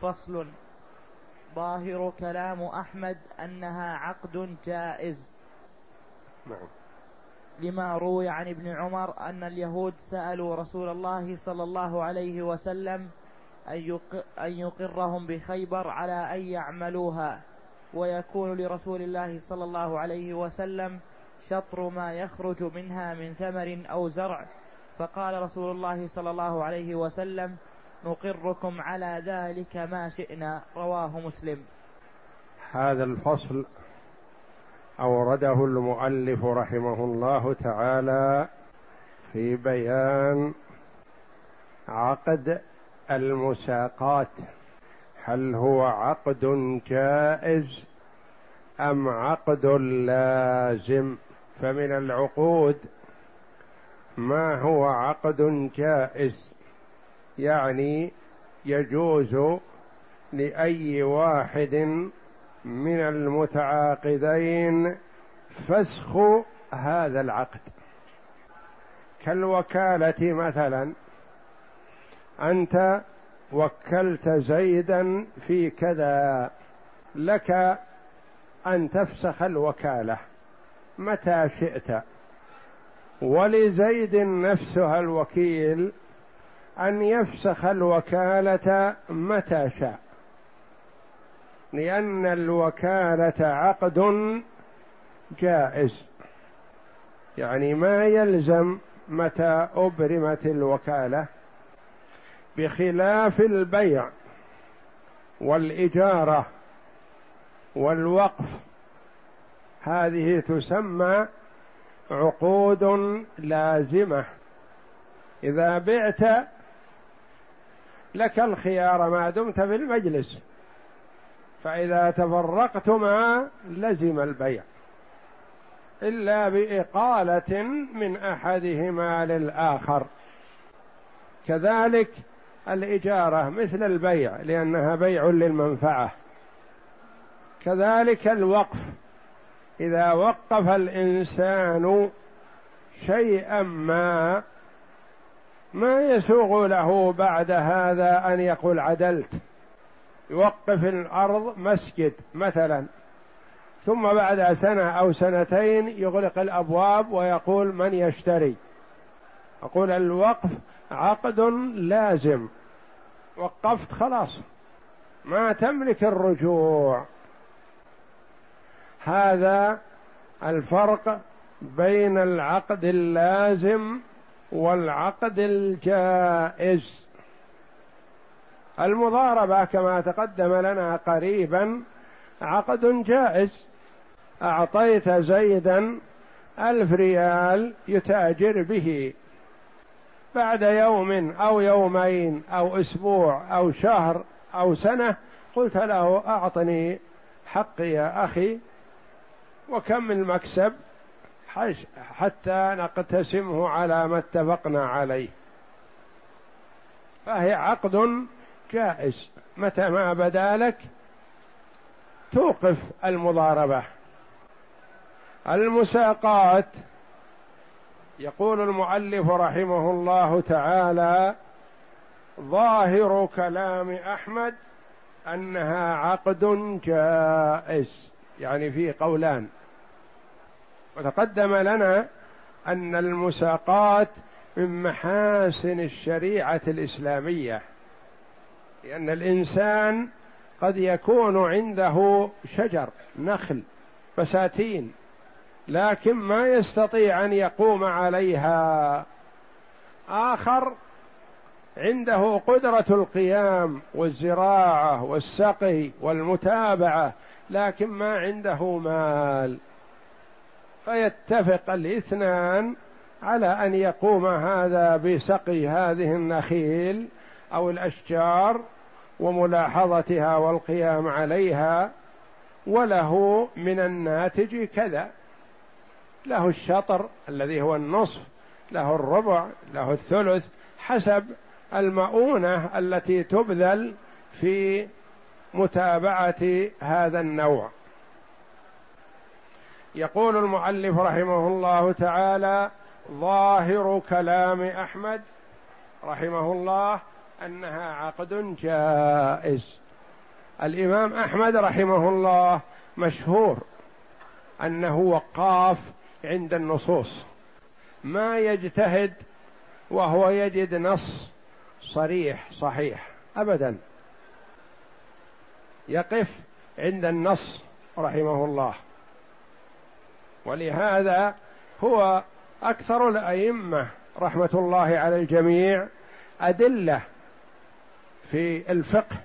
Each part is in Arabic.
فصل. ظاهر كلام أحمد أنها عقد جائز. نعم. لما روي عن ابن عمر أن اليهود سألوا رسول الله صلى الله عليه وسلم أن يقرهم بخيبر على أن يعملوها. ويكون لرسول الله صلى الله عليه وسلم شطر ما يخرج منها من ثمر أو زرع. فقال رسول الله صلى الله عليه وسلم نقركم على ذلك ما شئنا رواه مسلم. هذا الفصل أورده المؤلف رحمه الله تعالى في بيان عقد المساقات. هل هو عقد جائز أم عقد لازم؟ فمن العقود ما هو عقد جائز؟ يعني يجوز لأي واحد من المتعاقدين فسخ هذا العقد. كالوكالة مثلا أنت وكلت زيدا في كذا لك أن تفسخ الوكالة متى شئت. ولزيد نفسها الوكيل أن يفسخ الوكالة متى شاء. لأن الوكالة عقد جائز. يعني ما يلزم متى أبرمت الوكالة بخلاف البيع والإجارة والوقف. هذه تسمى عقود لازمة. إذا بعت لك الخيار ما دمت في المجلس. فإذا تفرقتما لزم البيع. إلا بإقالة من أحدهما للآخر. كذلك الإجارة مثل البيع لأنها بيع للمنفعة. كذلك الوقف. إذا وقف الإنسان شيئا ما ما يسوغ له بعد هذا أن يقول عدلت. يوقف الأرض مسجد مثلا. ثم بعد سنة أو سنتين يغلق الأبواب ويقول من يشتري. أقول الوقف عقد لازم. وقفت خلاص. ما تملك الرجوع. هذا الفرق بين العقد اللازم والعقد الجائز. المضاربة كما تقدم لنا قريبا عقد جائز. أعطيت زيدا ألف ريال يتاجر به. بعد يوم أو يومين أو أسبوع أو شهر أو سنة قلت له أعطني حقي يا أخي. وكم المكسب؟ حتى نقتسمه على ما اتفقنا عليه. فهي عقد جائز. متى ما بدا لك توقف المضاربة. المساقات. يقول المؤلف رحمه الله تعالى ظاهر كلام أحمد أنها عقد جائز. يعني فيه قولان وتقدم لنا أن المساقات من محاسن الشريعة الإسلامية لأن الإنسان قد يكون عنده شجر نخل بساتين لكن ما يستطيع أن يقوم عليها. آخر عنده قدرة القيام والزراعة والسقي والمتابعة لكن ما عنده مال. فيتفق الاثنان على أن يقوم هذا بسقي هذه النخيل أو الأشجار وملاحظتها والقيام عليها وله من الناتج كذا. له الشطر الذي هو النصف له الربع له الثلث حسب المؤونة التي تبذل في متابعة هذا النوع. يقول المؤلف رحمه الله تعالى ظاهر كلام أحمد رحمه الله أنها عقد جائز. الإمام أحمد رحمه الله مشهور أنه وقاف عند النصوص. ما يجتهد وهو يجد نص صريح صحيح ابدا. يقف عند النص رحمه الله. ولهذا هو أكثر الأئمة رحمة الله على الجميع أدلة في الفقه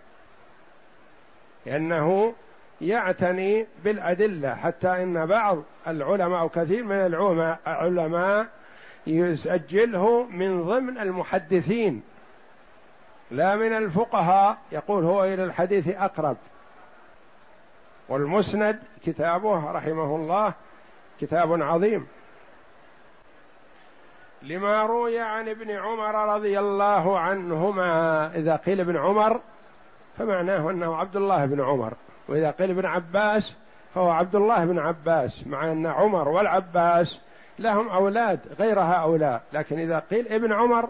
لأنه يعتني بالأدلة حتى إن بعض العلماء أو كثير من العلماء يسجله من ضمن المحدثين. لا من الفقهاء يقول هو إلى الحديث أقرب. والمسند كتابه رحمه الله كتاب عظيم. لما روي عن ابن عمر رضي الله عنهما إذا قيل ابن عمر فمعناه أنه عبد الله بن عمر. وإذا قيل ابن عباس فهو عبد الله بن عباس مع أن عمر والعباس لهم أولاد غير هؤلاء. لكن إذا قيل ابن عمر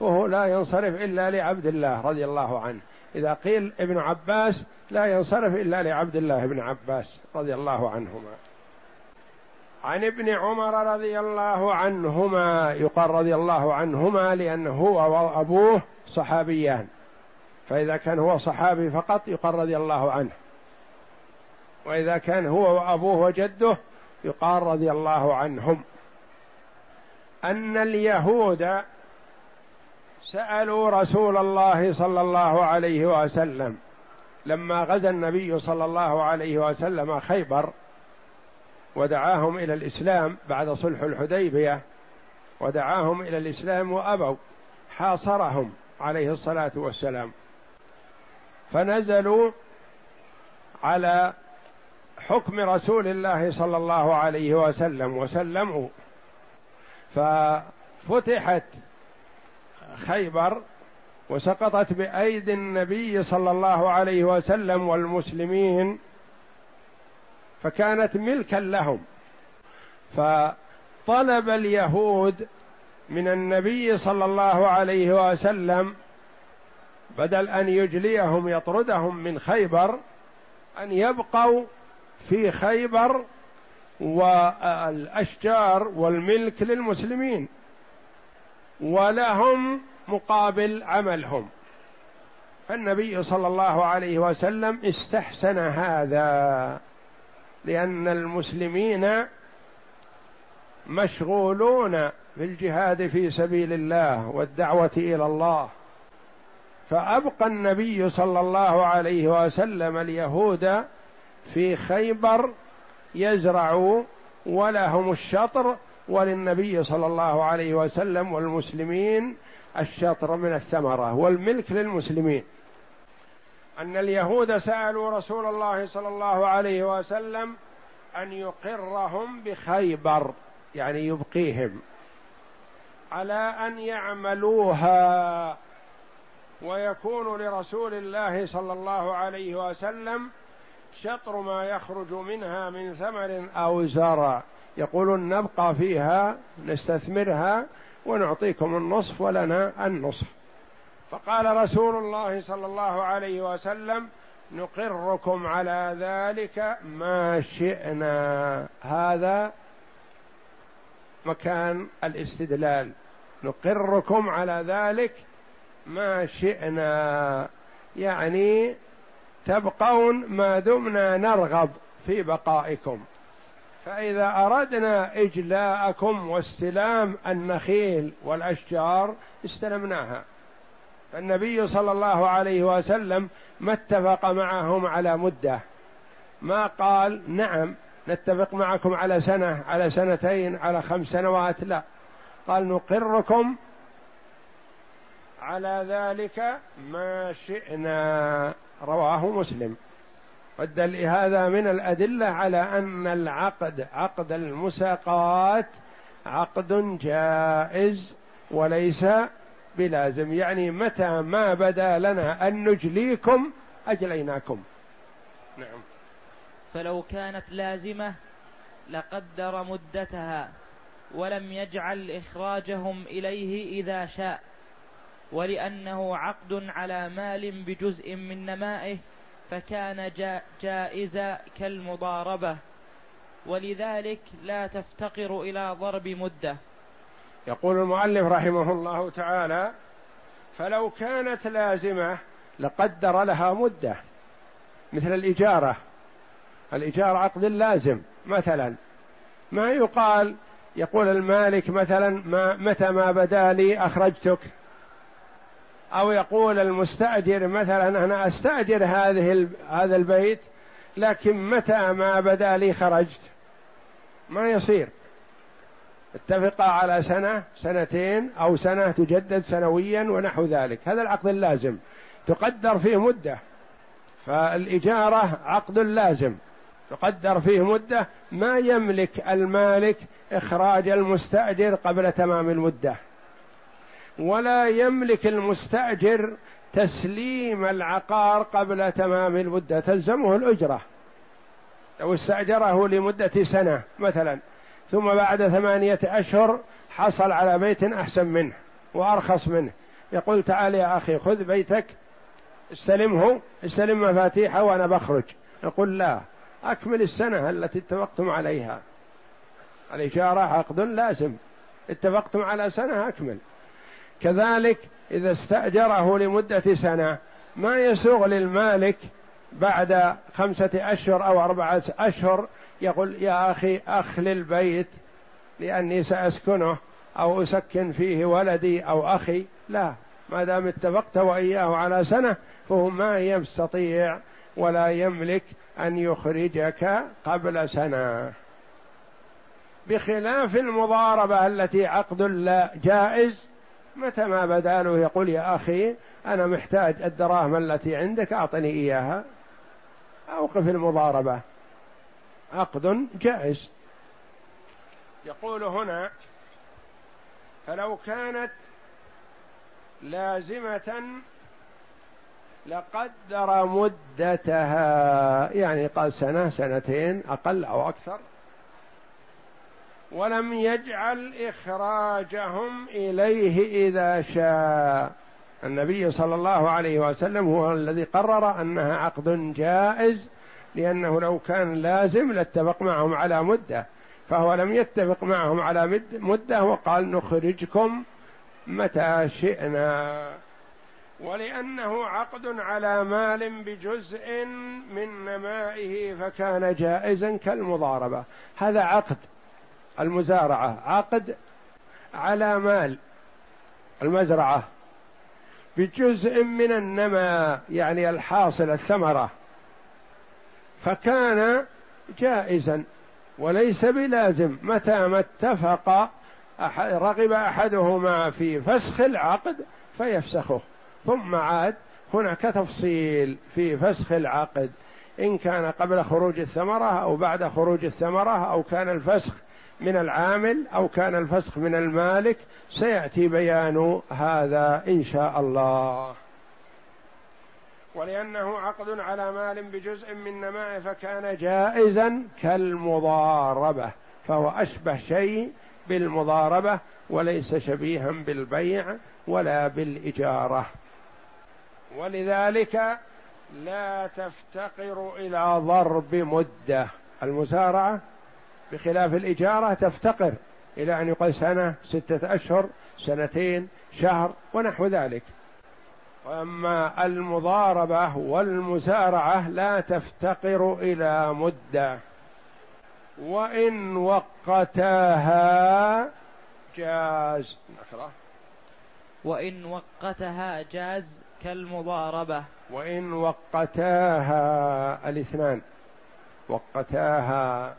فهو لا ينصرف إلا لعبد الله رضي الله عنه. إذا قيل ابن عباس لا ينصرف إلا لعبد الله بن عباس رضي الله عنهما. عن ابن عمر رضي الله عنهما يقال رضي الله عنهما لأنه هو وأبوه صحابيان. فإذا كان هو صحابي فقط يقال رضي الله عنه. وإذا كان هو وأبوه وجده يقال رضي الله عنهم. أن اليهود سألوا رسول الله صلى الله عليه وسلم. لما غزا النبي صلى الله عليه وسلم خيبر ودعاهم إلى الإسلام بعد صلح الحديبية ودعاهم إلى الإسلام وأبوا حاصرهم عليه الصلاة والسلام. فنزلوا على حكم رسول الله صلى الله عليه وسلم وسلموا. ففتحت خيبر وسقطت بأيدي النبي صلى الله عليه وسلم والمسلمين فكانت ملكا لهم. فطلب اليهود من النبي صلى الله عليه وسلم بدل أن يجليهم يطردهم من خيبر أن يبقوا في خيبر والأشجار والملك للمسلمين ولهم مقابل عملهم. فالنبي صلى الله عليه وسلم استحسن هذا. لأن المسلمين مشغولون بالجهاد في سبيل الله والدعوة إلى الله. فأبقى النبي صلى الله عليه وسلم اليهود في خيبر يزرعوا ولهم الشطر وللنبي صلى الله عليه وسلم والمسلمين الشطر من الثمرة والملك للمسلمين. أن اليهود سألوا رسول الله صلى الله عليه وسلم أن يقرهم بخيبر يعني يبقيهم على أن يعملوها؟ ويكون لرسول الله صلى الله عليه وسلم شطر ما يخرج منها من ثمر أو زرع. يقولون نبقى فيها نستثمرها ونعطيكم النصف ولنا النصف. فقال رسول الله صلى الله عليه وسلم نقركم على ذلك ما شئنا. هذا مكان الاستدلال. نقركم على ذلك ما شئنا. يعني تبقون ما دمنا نرغب في بقائكم. فإذا أردنا إجلاءكم واستلام النخيل والأشجار استلمناها. فالنبي صلى الله عليه وسلم ما اتفق معهم على مدة. ما قال نعم نتفق معكم على سنة على سنتين على خمس سنوات لا. قال نقركم على ذلك ما شئنا. رواه مسلم. والدل هذا من الأدلة على أن العقد عقد المساقات عقد جائز وليس بلازم يعني متى ما بدا لنا أن نجليكم أجليناكم. نعم. فلو كانت لازمة لقدر مدتها ولم يجعل إخراجهم إليه إذا شاء ولأنه عقد على مال بجزء من نمائه فكان جائزا كالمضاربة. ولذلك لا تفتقر إلى ضرب مدة. يقول المؤلف رحمه الله تعالى فلو كانت لازمة لقدر لها مدة مثل الإجارة. الإجارة عقد لازم مثلا. ما يقال يقول المالك مثلا ما متى ما بدا لي أخرجتك؟ أو يقول المستأجر مثلا أنا أستأجر هذه هذا البيت لكن متى ما بدا لي خرجت؟ ما يصير. اتفقا على سنة سنتين أو سنة تجدد سنويا ونحو ذلك. هذا العقد اللازم. تقدر فيه مدة. فالإجارة عقد لازم. تقدر فيه مدة. ما يملك المالك إخراج المستأجر قبل تمام المدة. ولا يملك المستأجر تسليم العقار قبل تمام المدة. تلزمه الأجرة. لو استأجره لمدة سنة مثلا. ثم بعد ثمانية أشهر حصل على بيت أحسن منه وأرخص منه. يقول تعال يا أخي خذ بيتك استلمه استلم مفاتيحه وأنا بخرج. يقول لا أكمل السنة التي اتفقتم عليها. الإجارة عقد لازم. اتفقتم على سنة أكمل. كذلك إذا استأجره لمدة سنة ما يسوغ للمالك بعد خمسة أشهر أو أربعة أشهر يقول يا أخي أخل البيت لأني سأسكنه أو أسكن فيه ولدي أو أخي. لا ما دام اتفقت وإياه على سنة فهو ما يستطيع ولا يملك أن يخرجك قبل سنة. بخلاف المضاربة التي عقد لا جائز متى ما بدا له يقول يا أخي أنا محتاج الدراهم التي عندك أعطني إياها. أوقف المضاربة. عقد جائز. يقول هنا فلو كانت لازمة لقدر مدتها يعني قال سنة سنتين أقل أو أكثر ولم يجعل إخراجهم إليه إذا شاء. النبي صلى الله عليه وسلم هو الذي قرر أنها عقد جائز لأنه لو كان لازم لاتفق معهم على مدة. فهو لم يتفق معهم على مدة وقال نخرجكم متى شئنا. ولأنه عقد على مال بجزء من نمائه فكان جائزا كالمضاربة. هذا عقد المزارعة. عقد على مال المزرعة بجزء من النماء يعني الحاصل الثمرة. فكان جائزا وليس بلازم متى ما اتفق رغب أحدهما في فسخ العقد فيفسخه. ثم عاد هناك تفصيل في فسخ العقد. إن كان قبل خروج الثمرة أو بعد خروج الثمرة أو كان الفسخ من العامل أو كان الفسخ من المالك سيأتي بيان هذا إن شاء الله. ولأنه عقد على مال بجزء من نماء فكان جائزا كالمضاربة فهو أشبه شيء بالمضاربة وليس شبيها بالبيع ولا بالإجارة. ولذلك لا تفتقر إلى ضرب مدة. المزارعة بخلاف الإجارة تفتقر إلى أن يقال سنة ستة أشهر سنتين شهر ونحو ذلك. وأما المضاربة والمسارعه لا تفتقر إلى مدة. وإن وقتاها جاز. نقرأ. وإن وقتها جاز كالمضاربة. وإن وقتاها الاثنان. وقتاها.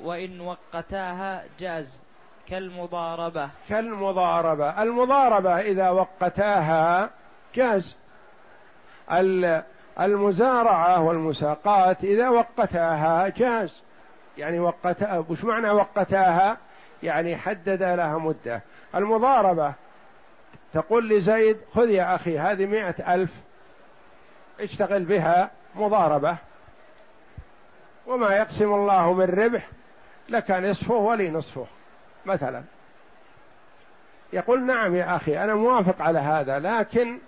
وإن وقتاها جاز كالمضاربة. كالمضاربة. المضاربة إذا وقتاها جاز المزارعة والمساقات إذا وقتاها جاز يعني وقتها وش معنى وقتاها يعني حدد لها مدة. المضاربة تقول لزيد خذ يا أخي هذه مئة ألف اشتغل بها مضاربة. وما يقسم الله من ربح لك نصفه ولي نصفه مثلا. يقول نعم يا أخي أنا موافق على هذا لكن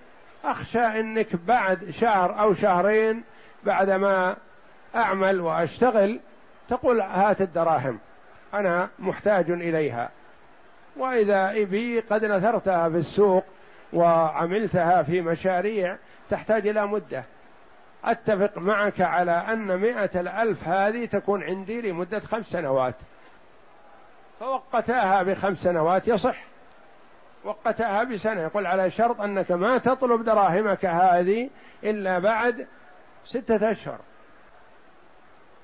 أخشى أنك بعد شهر أو شهرين بعدما أعمل وأشتغل تقول هات الدراهم أنا محتاج إليها. وإذا إبي قد نثرتها في السوق وعملتها في مشاريع تحتاج إلى مدة. أتفق معك على أن مئة الألف هذه تكون عندي لمدة خمس سنوات. فوقتاها بخمس سنوات يصح. وقتها بسنة. يقول على شرط أنك ما تطلب دراهمك هذه إلا بعد ستة أشهر.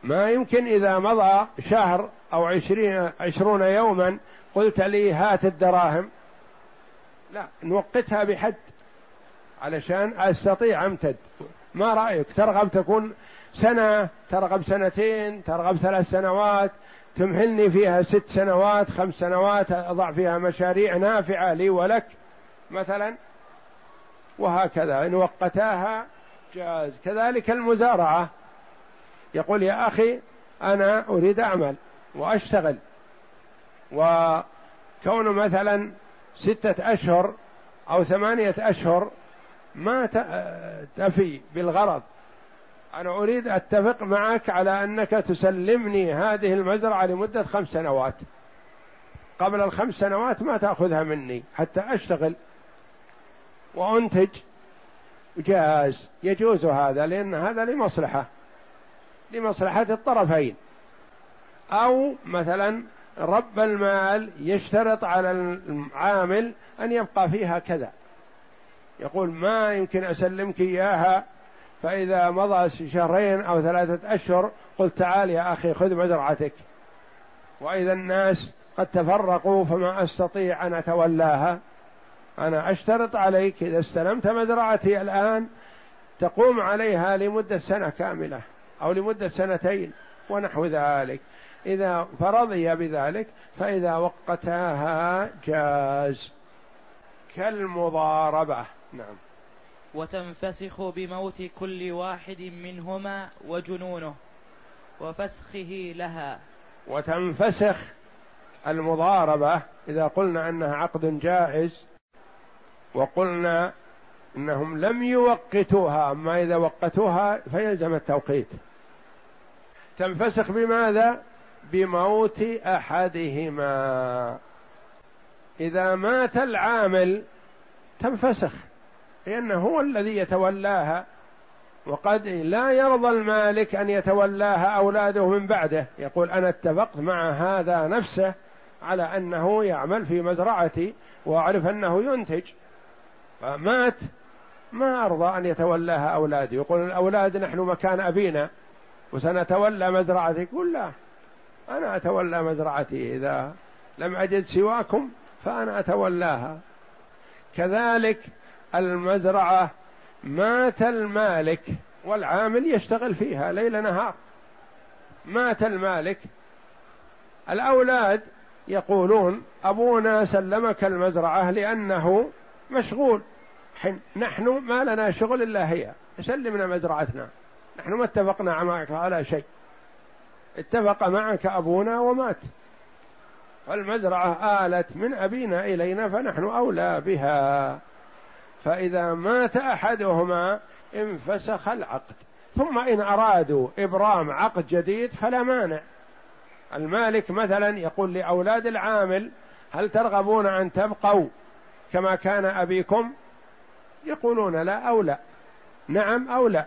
ما يمكن إذا مضى شهر أو عشرين عشرون يوما قلت لي هات الدراهم. لا نوقتها بحد علشان أستطيع أمتد. ما رأيك؟ ترغب تكون سنة ترغب سنتين ترغب ثلاث سنوات تمهلني فيها ست سنوات خمس سنوات أضع فيها مشاريع نافعة لي ولك مثلا. وهكذا إن وقتاها جاز. كذلك المزارعة. يقول يا أخي أنا أريد أعمل وأشتغل. وكون مثلا ستة أشهر أو ثمانية أشهر ما تفي بالغرض. أنا أريد أتفق معك على أنك تسلمني هذه المزرعة لمدة خمس سنوات. قبل الخمس سنوات ما تأخذها مني حتى أشتغل وأنتج. جاز. يجوز هذا لأن هذا لمصلحة لمصلحة الطرفين. أو مثلا رب المال يشترط على العامل أن يبقى فيها كذا. يقول ما يمكن أسلمك إياها فإذا مضى شهرين أو ثلاثة أشهر قلت تعال يا أخي خذ مزرعتك وإذا الناس قد تفرقوا فما أستطيع أن أتولاها. أنا أشترط عليك إذا استلمت مزرعتي الآن تقوم عليها لمدة سنة كاملة أو لمدة سنتين ونحو ذلك. إذا فرضي بذلك فإذا وقتاها جاز. كالمضاربة. نعم. وتنفسخ بموت كل واحد منهما وجنونه وفسخه لها. وتنفسخ المضاربة إذا قلنا أنها عقد جائز وقلنا أنهم لم يوقتوها أما إذا وقتوها فيلزم التوقيت. تنفسخ بماذا؟ بموت أحدهما. إذا مات العامل تنفسخ. لأنه هو الذي يتولاها. وقد لا يرضى المالك أن يتولاها أولاده من بعده. يقول أنا اتفقت مع هذا نفسه على أنه يعمل في مزرعتي وأعرف أنه ينتج. فمات. ما أرضى أن يتولاها أولادي. يقول الأولاد نحن مكان أبينا وسنتولى مزرعتي. يقول لا أنا أتولى مزرعتي. إذا لم أجد سواكم فأنا أتولاها. كذلك المزرعة مات المالك والعامل يشتغل فيها ليل نهار. مات المالك. الأولاد يقولون أبونا سلمك المزرعة لأنه مشغول. نحن ما لنا شغل إلا هي. سلمنا مزرعتنا. نحن ما اتفقنا معك على شيء. اتفق معك أبونا ومات. فالمزرعة آلت من أبينا إلينا فنحن أولى بها. فإذا مات أحدهما انفسخ العقد. ثم إن أرادوا إبرام عقد جديد فلا مانع. المالك مثلا يقول لأولاد العامل هل ترغبون أن تبقوا كما كان أبيكم؟ يقولون لا أو لا. نعم أو لا.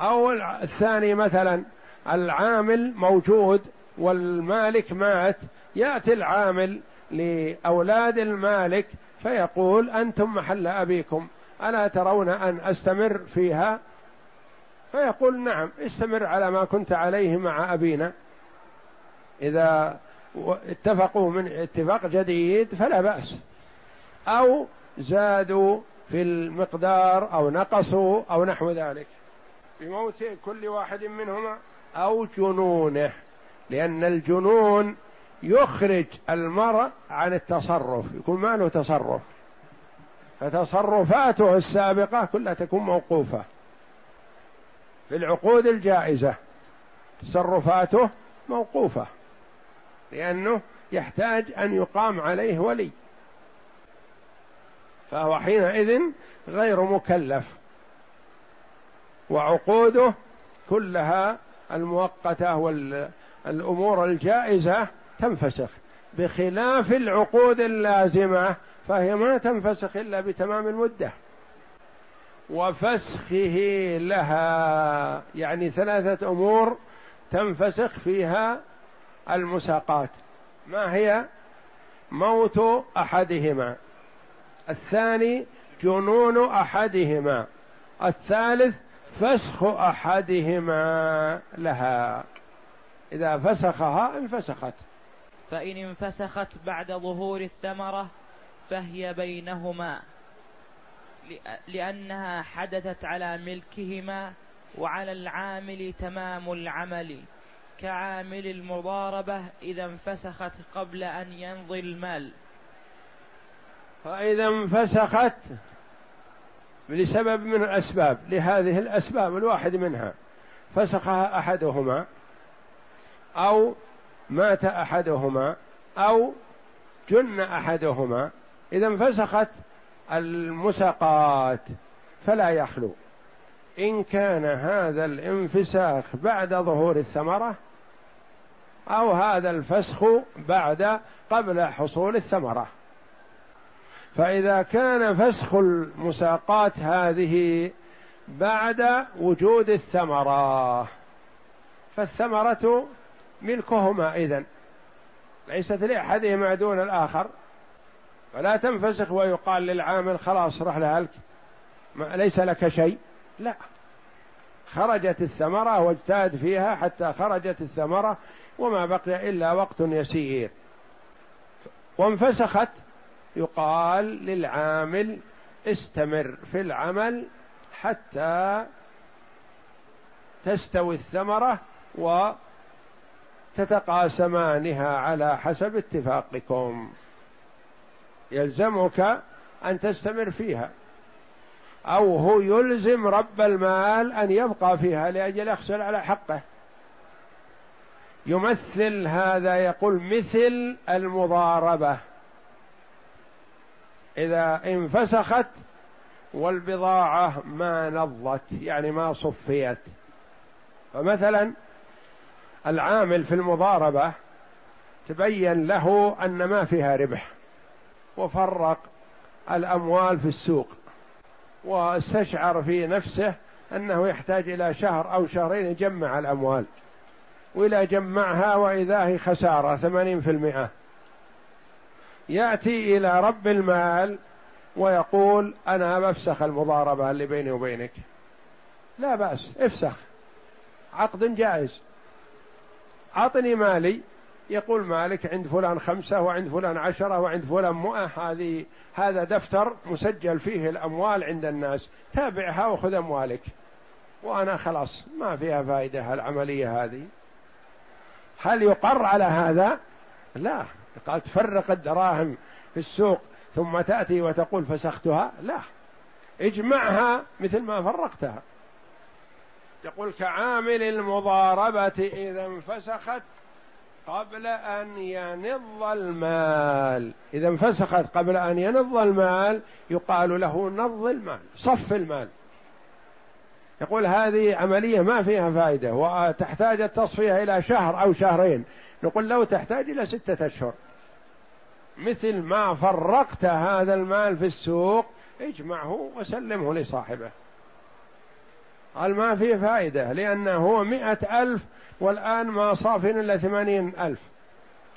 أو الثاني مثلا العامل موجود والمالك مات يأتي العامل لأولاد المالك فيقول أنتم محل أبيكم ألا ترون أن أستمر فيها؟ فيقول نعم استمر على ما كنت عليه مع أبينا. إذا اتفقوا من اتفاق جديد فلا بأس. أو زادوا في المقدار أو نقصوا أو نحو ذلك. بموت كل واحد منهما أو جنونه لأن الجنون يخرج المرء عن التصرف يكون ما له تصرف. فتصرفاته السابقة كلها تكون موقوفة. في العقود الجائزة تصرفاته موقوفة لأنه يحتاج أن يقام عليه ولي. فهو حينئذ غير مكلف. وعقوده كلها المؤقتة والأمور الجائزة تنفسخ. بخلاف العقود اللازمة فهي ما تنفسخ إلا بتمام المدة. وفسخه لها يعني ثلاثة أمور تنفسخ فيها المساقات. ما هي؟ موت أحدهما. الثاني جنون أحدهما. الثالث فسخ أحدهما لها. إذا فسخها انفسخت. فإن انفسخت بعد ظهور الثمرة فهي بينهما لأنها حدثت على ملكهما وعلى العامل تمام العمل كعامل المضاربة إذا انفسخت قبل أن ينضي المال. فإذا انفسخت لسبب من الأسباب لهذه الأسباب الواحد منها فسخها أحدهما أو مات أحدهما أو جن أحدهما. إذا انفسخت المساقات فلا يخلو. إن كان هذا الانفساخ بعد ظهور الثمرة أو هذا الفسخ بعد قبل حصول الثمرة. فإذا كان فسخ المساقات هذه بعد وجود الثمرة فالثمرة ملكهما إذن. ليست لأحدهما دون الآخر. فلا تنفسخ ويقال للعامل خلاص رح لهلك ليس لك شيء. لا. خرجت الثمرة واجتهد فيها حتى خرجت الثمرة وما بقي إلا وقت يسير. وانفسخت يقال للعامل استمر في العمل حتى تستوي الثمرة وتتقاسمانها على حسب اتفاقكم. يلزمك أن تستمر فيها. أو هو يلزم رب المال أن يبقى فيها لأجل يحصل على حقه. يمثل هذا يقول مثل المضاربة. إذا انفسخت والبضاعة ما نضت يعني ما صفيت. فمثلا العامل في المضاربة تبين له أن ما فيها ربح وفرق الأموال في السوق واستشعر في نفسه أنه يحتاج إلى شهر أو شهرين يجمع الأموال وإذا جمعها وإذا هي خسارة ثمانين في المئة. يأتي إلى رب المال ويقول أنا بفسخ المضاربة اللي بيني وبينك. لا بأس افسخ. عقد جائز. أعطني مالي. يقول مالك عند فلان خمسة وعند فلان عشرة وعند فلان مئة. هذه هذا دفتر مسجل فيه الأموال عند الناس. تابعها وخذ أموالك. وأنا خلاص ما فيها فائدة العملية هذه. هل يقر على هذا؟ لا. قال تفرق الدراهم في السوق ثم تأتي وتقول فسختها؟ لا. اجمعها مثل ما فرقتها. يقول كعامل المضاربة إذا انفسخت قبل أن ينض المال. إذا انفسخت قبل أن ينض المال يقال له نض المال صف المال. يقول هذه عملية ما فيها فائدة وتحتاج التصفية إلى شهر أو شهرين. نقول لو تحتاج إلى ستة أشهر. مثل ما فرقت هذا المال في السوق اجمعه وسلمه لصاحبه. قال ما في فائدة لأنه هو مئة ألف والآن ما صاف إلا ثمانين ألف.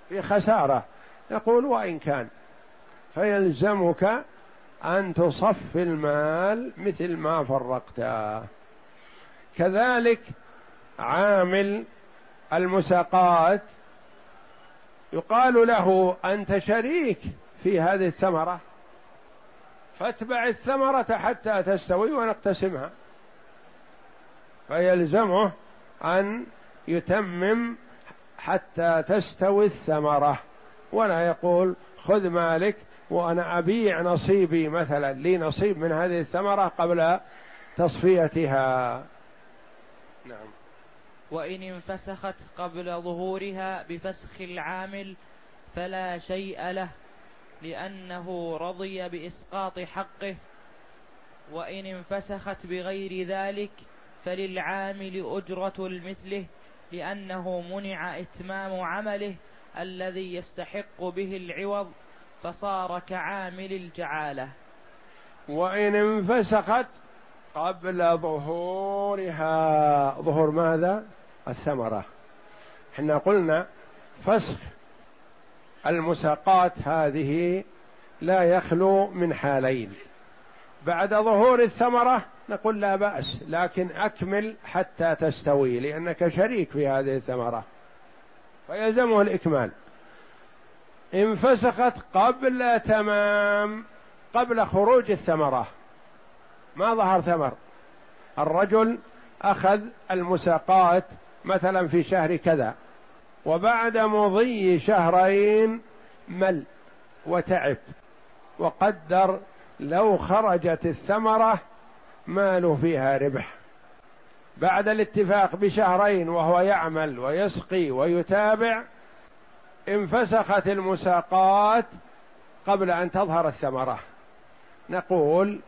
في خسارة. يقول وإن كان. فيلزمك أن تصف المال مثل ما فرقته كذلك عامل المساقات يقال له أنت شريك في هذه الثمرة فاتبع الثمرة حتى تستوي ونقتسمها. فيلزمه أن يتمم حتى تستوي الثمرة. ولا يقول خذ مالك وأنا أبيع نصيبي مثلا لي نصيب من هذه الثمرة قبل تصفيتها. نعم. وإن انفسخت قبل ظهورها بفسخ العامل فلا شيء له لأنه رضي بإسقاط حقه. وإن انفسخت بغير ذلك فللعامل أجرة مثله لأنه منع إتمام عمله الذي يستحق به العوض فصار كعامل الجعالة. وإن انفسخت قبل ظهورها ظهور ماذا؟ الثمرة. إحنا قلنا فسخ المساقات هذه لا يخلو من حالين. بعد ظهور الثمرة نقول لا بأس لكن أكمل حتى تستوي لأنك شريك في هذه الثمرة. فيلزمه الإكمال. انفسخت قبل تمام قبل خروج الثمرة. ما ظهر ثمر. الرجل أخذ المساقات مثلا في شهر كذا وبعد مضي شهرين مل وتعب وقدر لو خرجت الثمرة ما له فيها ربح. بعد الاتفاق بشهرين وهو يعمل ويسقي ويتابع انفسخت المساقات قبل أن تظهر الثمرة. نقول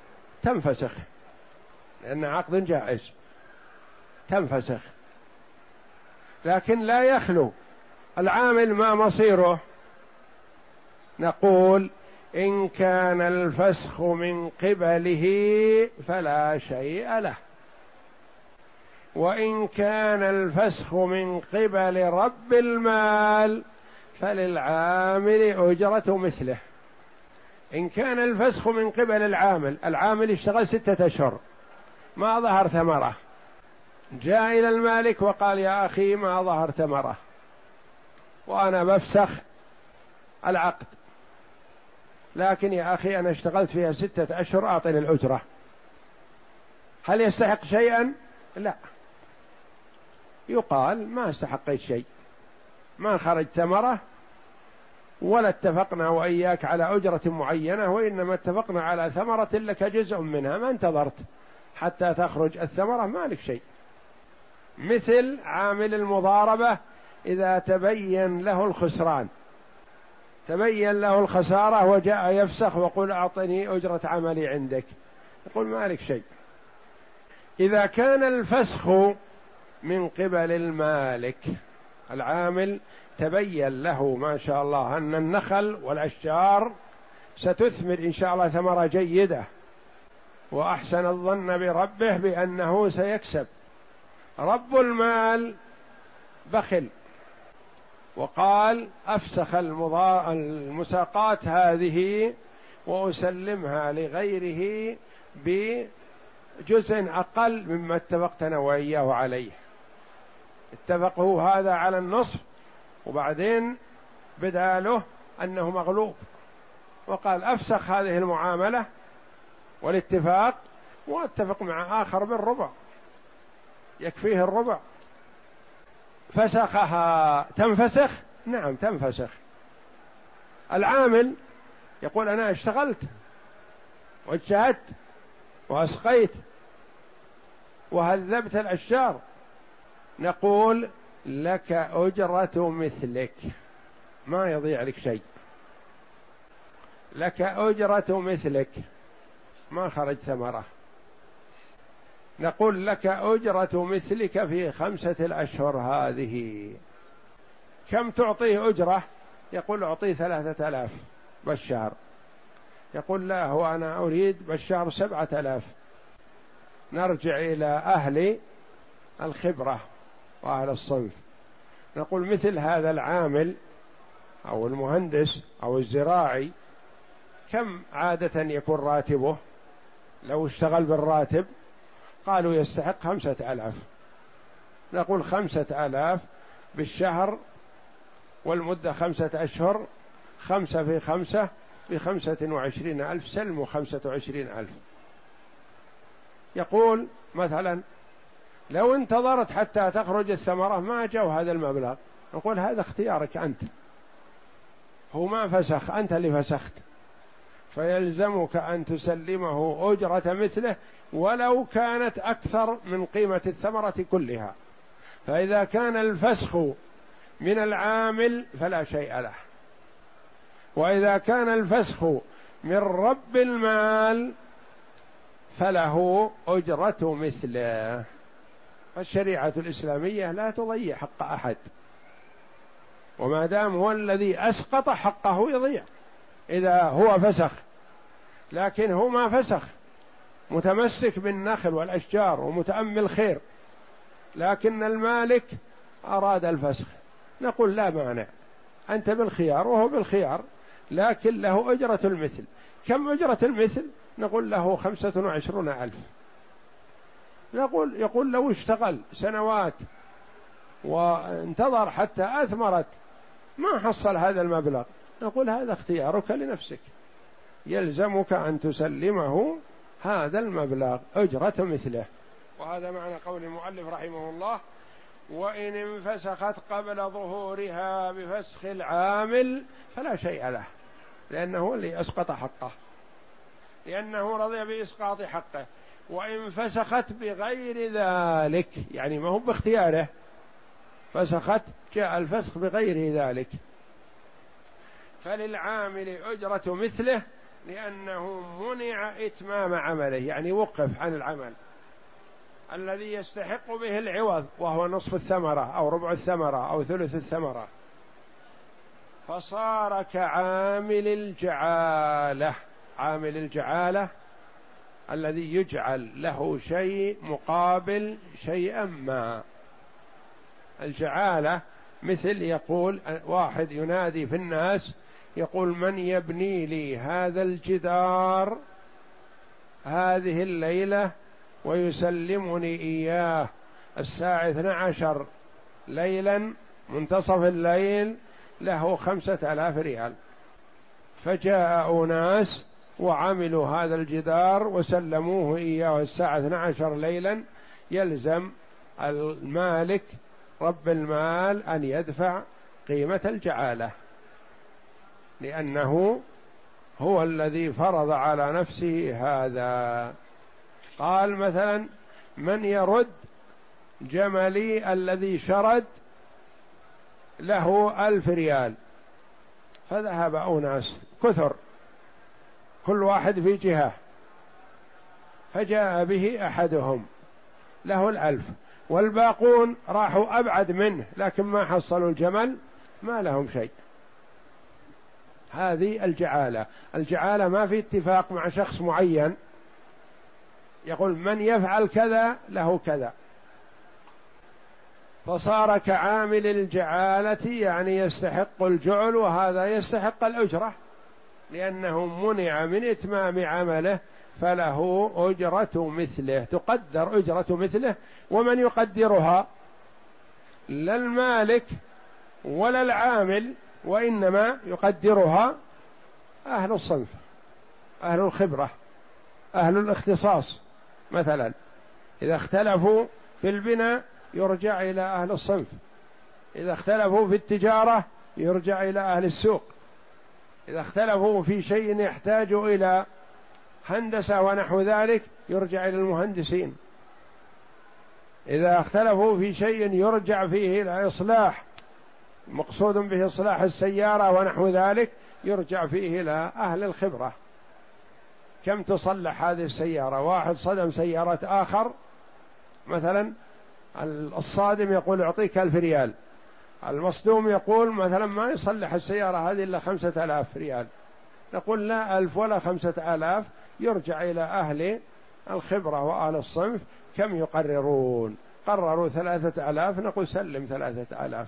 تنفسخ لأن عقد جائز. تنفسخ. لكن لا يخلو. العامل ما مصيره؟ نقول إن كان الفسخ من قبله فلا شيء له. وإن كان الفسخ من قبل رب المال فللعامل أجرة مثله. إن كان الفسخ من قبل العامل العامل اشتغل ستة أشهر ما ظهر ثمرة. جاء إلى المالك وقال يا أخي ما ظهر ثمرة. وأنا بفسخ العقد. لكن يا أخي أنا اشتغلت فيها ستة أشهر اعطني الاجره هل يستحق شيئا؟ لا. يقال ما استحقيت شيء. ما خرج ثمرة ولا اتفقنا وإياك على أجرة معينة وإنما اتفقنا على ثمرة لك جزء منها ما انتظرت. حتى تخرج الثمرة ما لك شيء. مثل عامل المضاربة إذا تبين له الخسران. تبين له الخسارة وجاء يفسخ وقل أعطني أجرة عملي عندك. يقول ما لك شيء. إذا كان الفسخ من قبل المالك العامل تبين له ما شاء الله أن النخل والأشجار ستثمر إن شاء الله ثمرة جيدة. وأحسن الظن بربه بأنه سيكسب. رب المال بخل. وقال أفسخ المساقات هذه وأسلمها لغيره بجزء أقل مما اتفقت أنا وإياه عليه. اتفقوا هذا على النصف وبعدين بدأ له أنه مغلوب. وقال أفسخ هذه المعاملة والاتفاق واتفق مع آخر بالربع يكفيه الربع. فسخها. تنفسخ؟ نعم تنفسخ. العامل يقول أنا اشتغلت واجتهدت وأسقيت وهذبت الأشجار. نقول لك أجرة مثلك. ما يضيع لك شيء. لك أجرة مثلك. ما خرج ثمرة. نقول لك أجرة مثلك في خمسة الأشهر هذه. كم تعطيه أجرة؟ يقول أعطيه ثلاثة آلاف بالشهر. يقول لا هو أنا أريد بالشهر سبعة آلاف. نرجع إلى أهل الخبرة وأهل الصنف. نقول مثل هذا العامل أو المهندس أو الزراعي كم عادة يكون راتبه؟ لو اشتغل بالراتب قالوا يستحق خمسة آلاف. نقول خمسة آلاف بالشهر والمدة خمسة أشهر خمسة في خمسة بخمسة وعشرين ألف سلم خمسة وعشرين ألف. يقول مثلا لو انتظرت حتى تخرج الثمرة ما جو هذا المبلغ. نقول هذا اختيارك أنت. هو ما فسخ أنت اللي فسخت. فيلزمك أن تسلمه أجرة مثله ولو كانت أكثر من قيمة الثمرة كلها. فإذا كان الفسخ من العامل فلا شيء له. وإذا كان الفسخ من رب المال فله أجرة مثله. فالشريعة الإسلامية لا تضيع حق أحد. وما دام هو الذي أسقط حقه يضيع. إذا هو فسخ. لكن هو ما فسخ. متمسك بالنخل والأشجار ومتأمل خير لكن المالك أراد الفسخ. نقول لا مانع. أنت بالخيار وهو بالخيار. لكن له أجرة المثل. كم أجرة المثل؟ نقول له خمسة وعشرون ألف. نقول يقول لو اشتغل سنوات وانتظر حتى أثمرت ما حصل هذا المبلغ. نقول هذا اختيارك لنفسك. يلزمك أن تسلمه هذا المبلغ أجرة مثله. وهذا معنى قول المؤلف رحمه الله وإن انفسخت قبل ظهورها بفسخ العامل فلا شيء له لأنه اللي أسقط حقه. لأنه رضي بإسقاط حقه. وإن فسخت بغير ذلك يعني ما هو باختياره. فسخت جاء الفسخ بغير ذلك. فللعامل أجرة مثله لأنه منع إتمام عمله يعني وقف عن العمل. الذي يستحق به العوض وهو نصف الثمرة أو ربع الثمرة أو ثلث الثمرة. فصار كعامل الجعالة عامل الجعالة الذي يجعل له شيء مقابل شيئا ما. الجعالة مثل يقول واحد ينادي في الناس يقول من يبني لي هذا الجدار هذه الليلة ويسلمني إياه الساعة 12 ليلا منتصف الليل له خمسة آلاف ريال. فجاء أناس وعملوا هذا الجدار وسلموه إياه الساعة 12 ليلا. يلزم المالك رب المال أن يدفع قيمة الجعالة. لأنه هو الذي فرض على نفسه هذا. قال مثلا من يرد جملي الذي شرد له ألف ريال. فذهب أناس كثر كل واحد في جهة. فجاء به أحدهم له الألف. والباقون راحوا أبعد منه لكن ما حصلوا الجمل ما لهم شيء. هذه الجعالة. الجعالة ما في اتفاق مع شخص معين. يقول من يفعل كذا له كذا. فصار كعامل الجعالة يعني يستحق الجعل وهذا يستحق الأجرة. لأنه منع من إتمام عمله فله أجرة مثله. تقدر أجرة مثله ومن يقدرها؟ لا المالك ولا العامل. وإنما يقدرها أهل الصنف أهل الخبرة أهل الاختصاص. مثلا إذا اختلفوا في البناء يرجع إلى أهل الصنف إذا اختلفوا في التجارة يرجع إلى أهل السوق إذا اختلفوا في شيء يحتاج إلى هندسة ونحو ذلك يرجع إلى المهندسين. إذا اختلفوا في شيء يرجع فيه إلى إصلاح مقصود به إصلاح السيارة ونحو ذلك يرجع فيه إلى أهل الخبرة. كم تصلح هذه السيارة؟ واحد صدم سيارة آخر. مثلا الصادم يقول أعطيك ألف ريال. المصدوم يقول مثلا ما يصلح السيارة هذه إلا خمسة آلاف ريال. نقول لا ألف ولا خمسة آلاف. يرجع إلى أهل الخبرة وأهل الصنف. كم يقررون؟ قرروا ثلاثة آلاف. نقول سلم ثلاثة آلاف.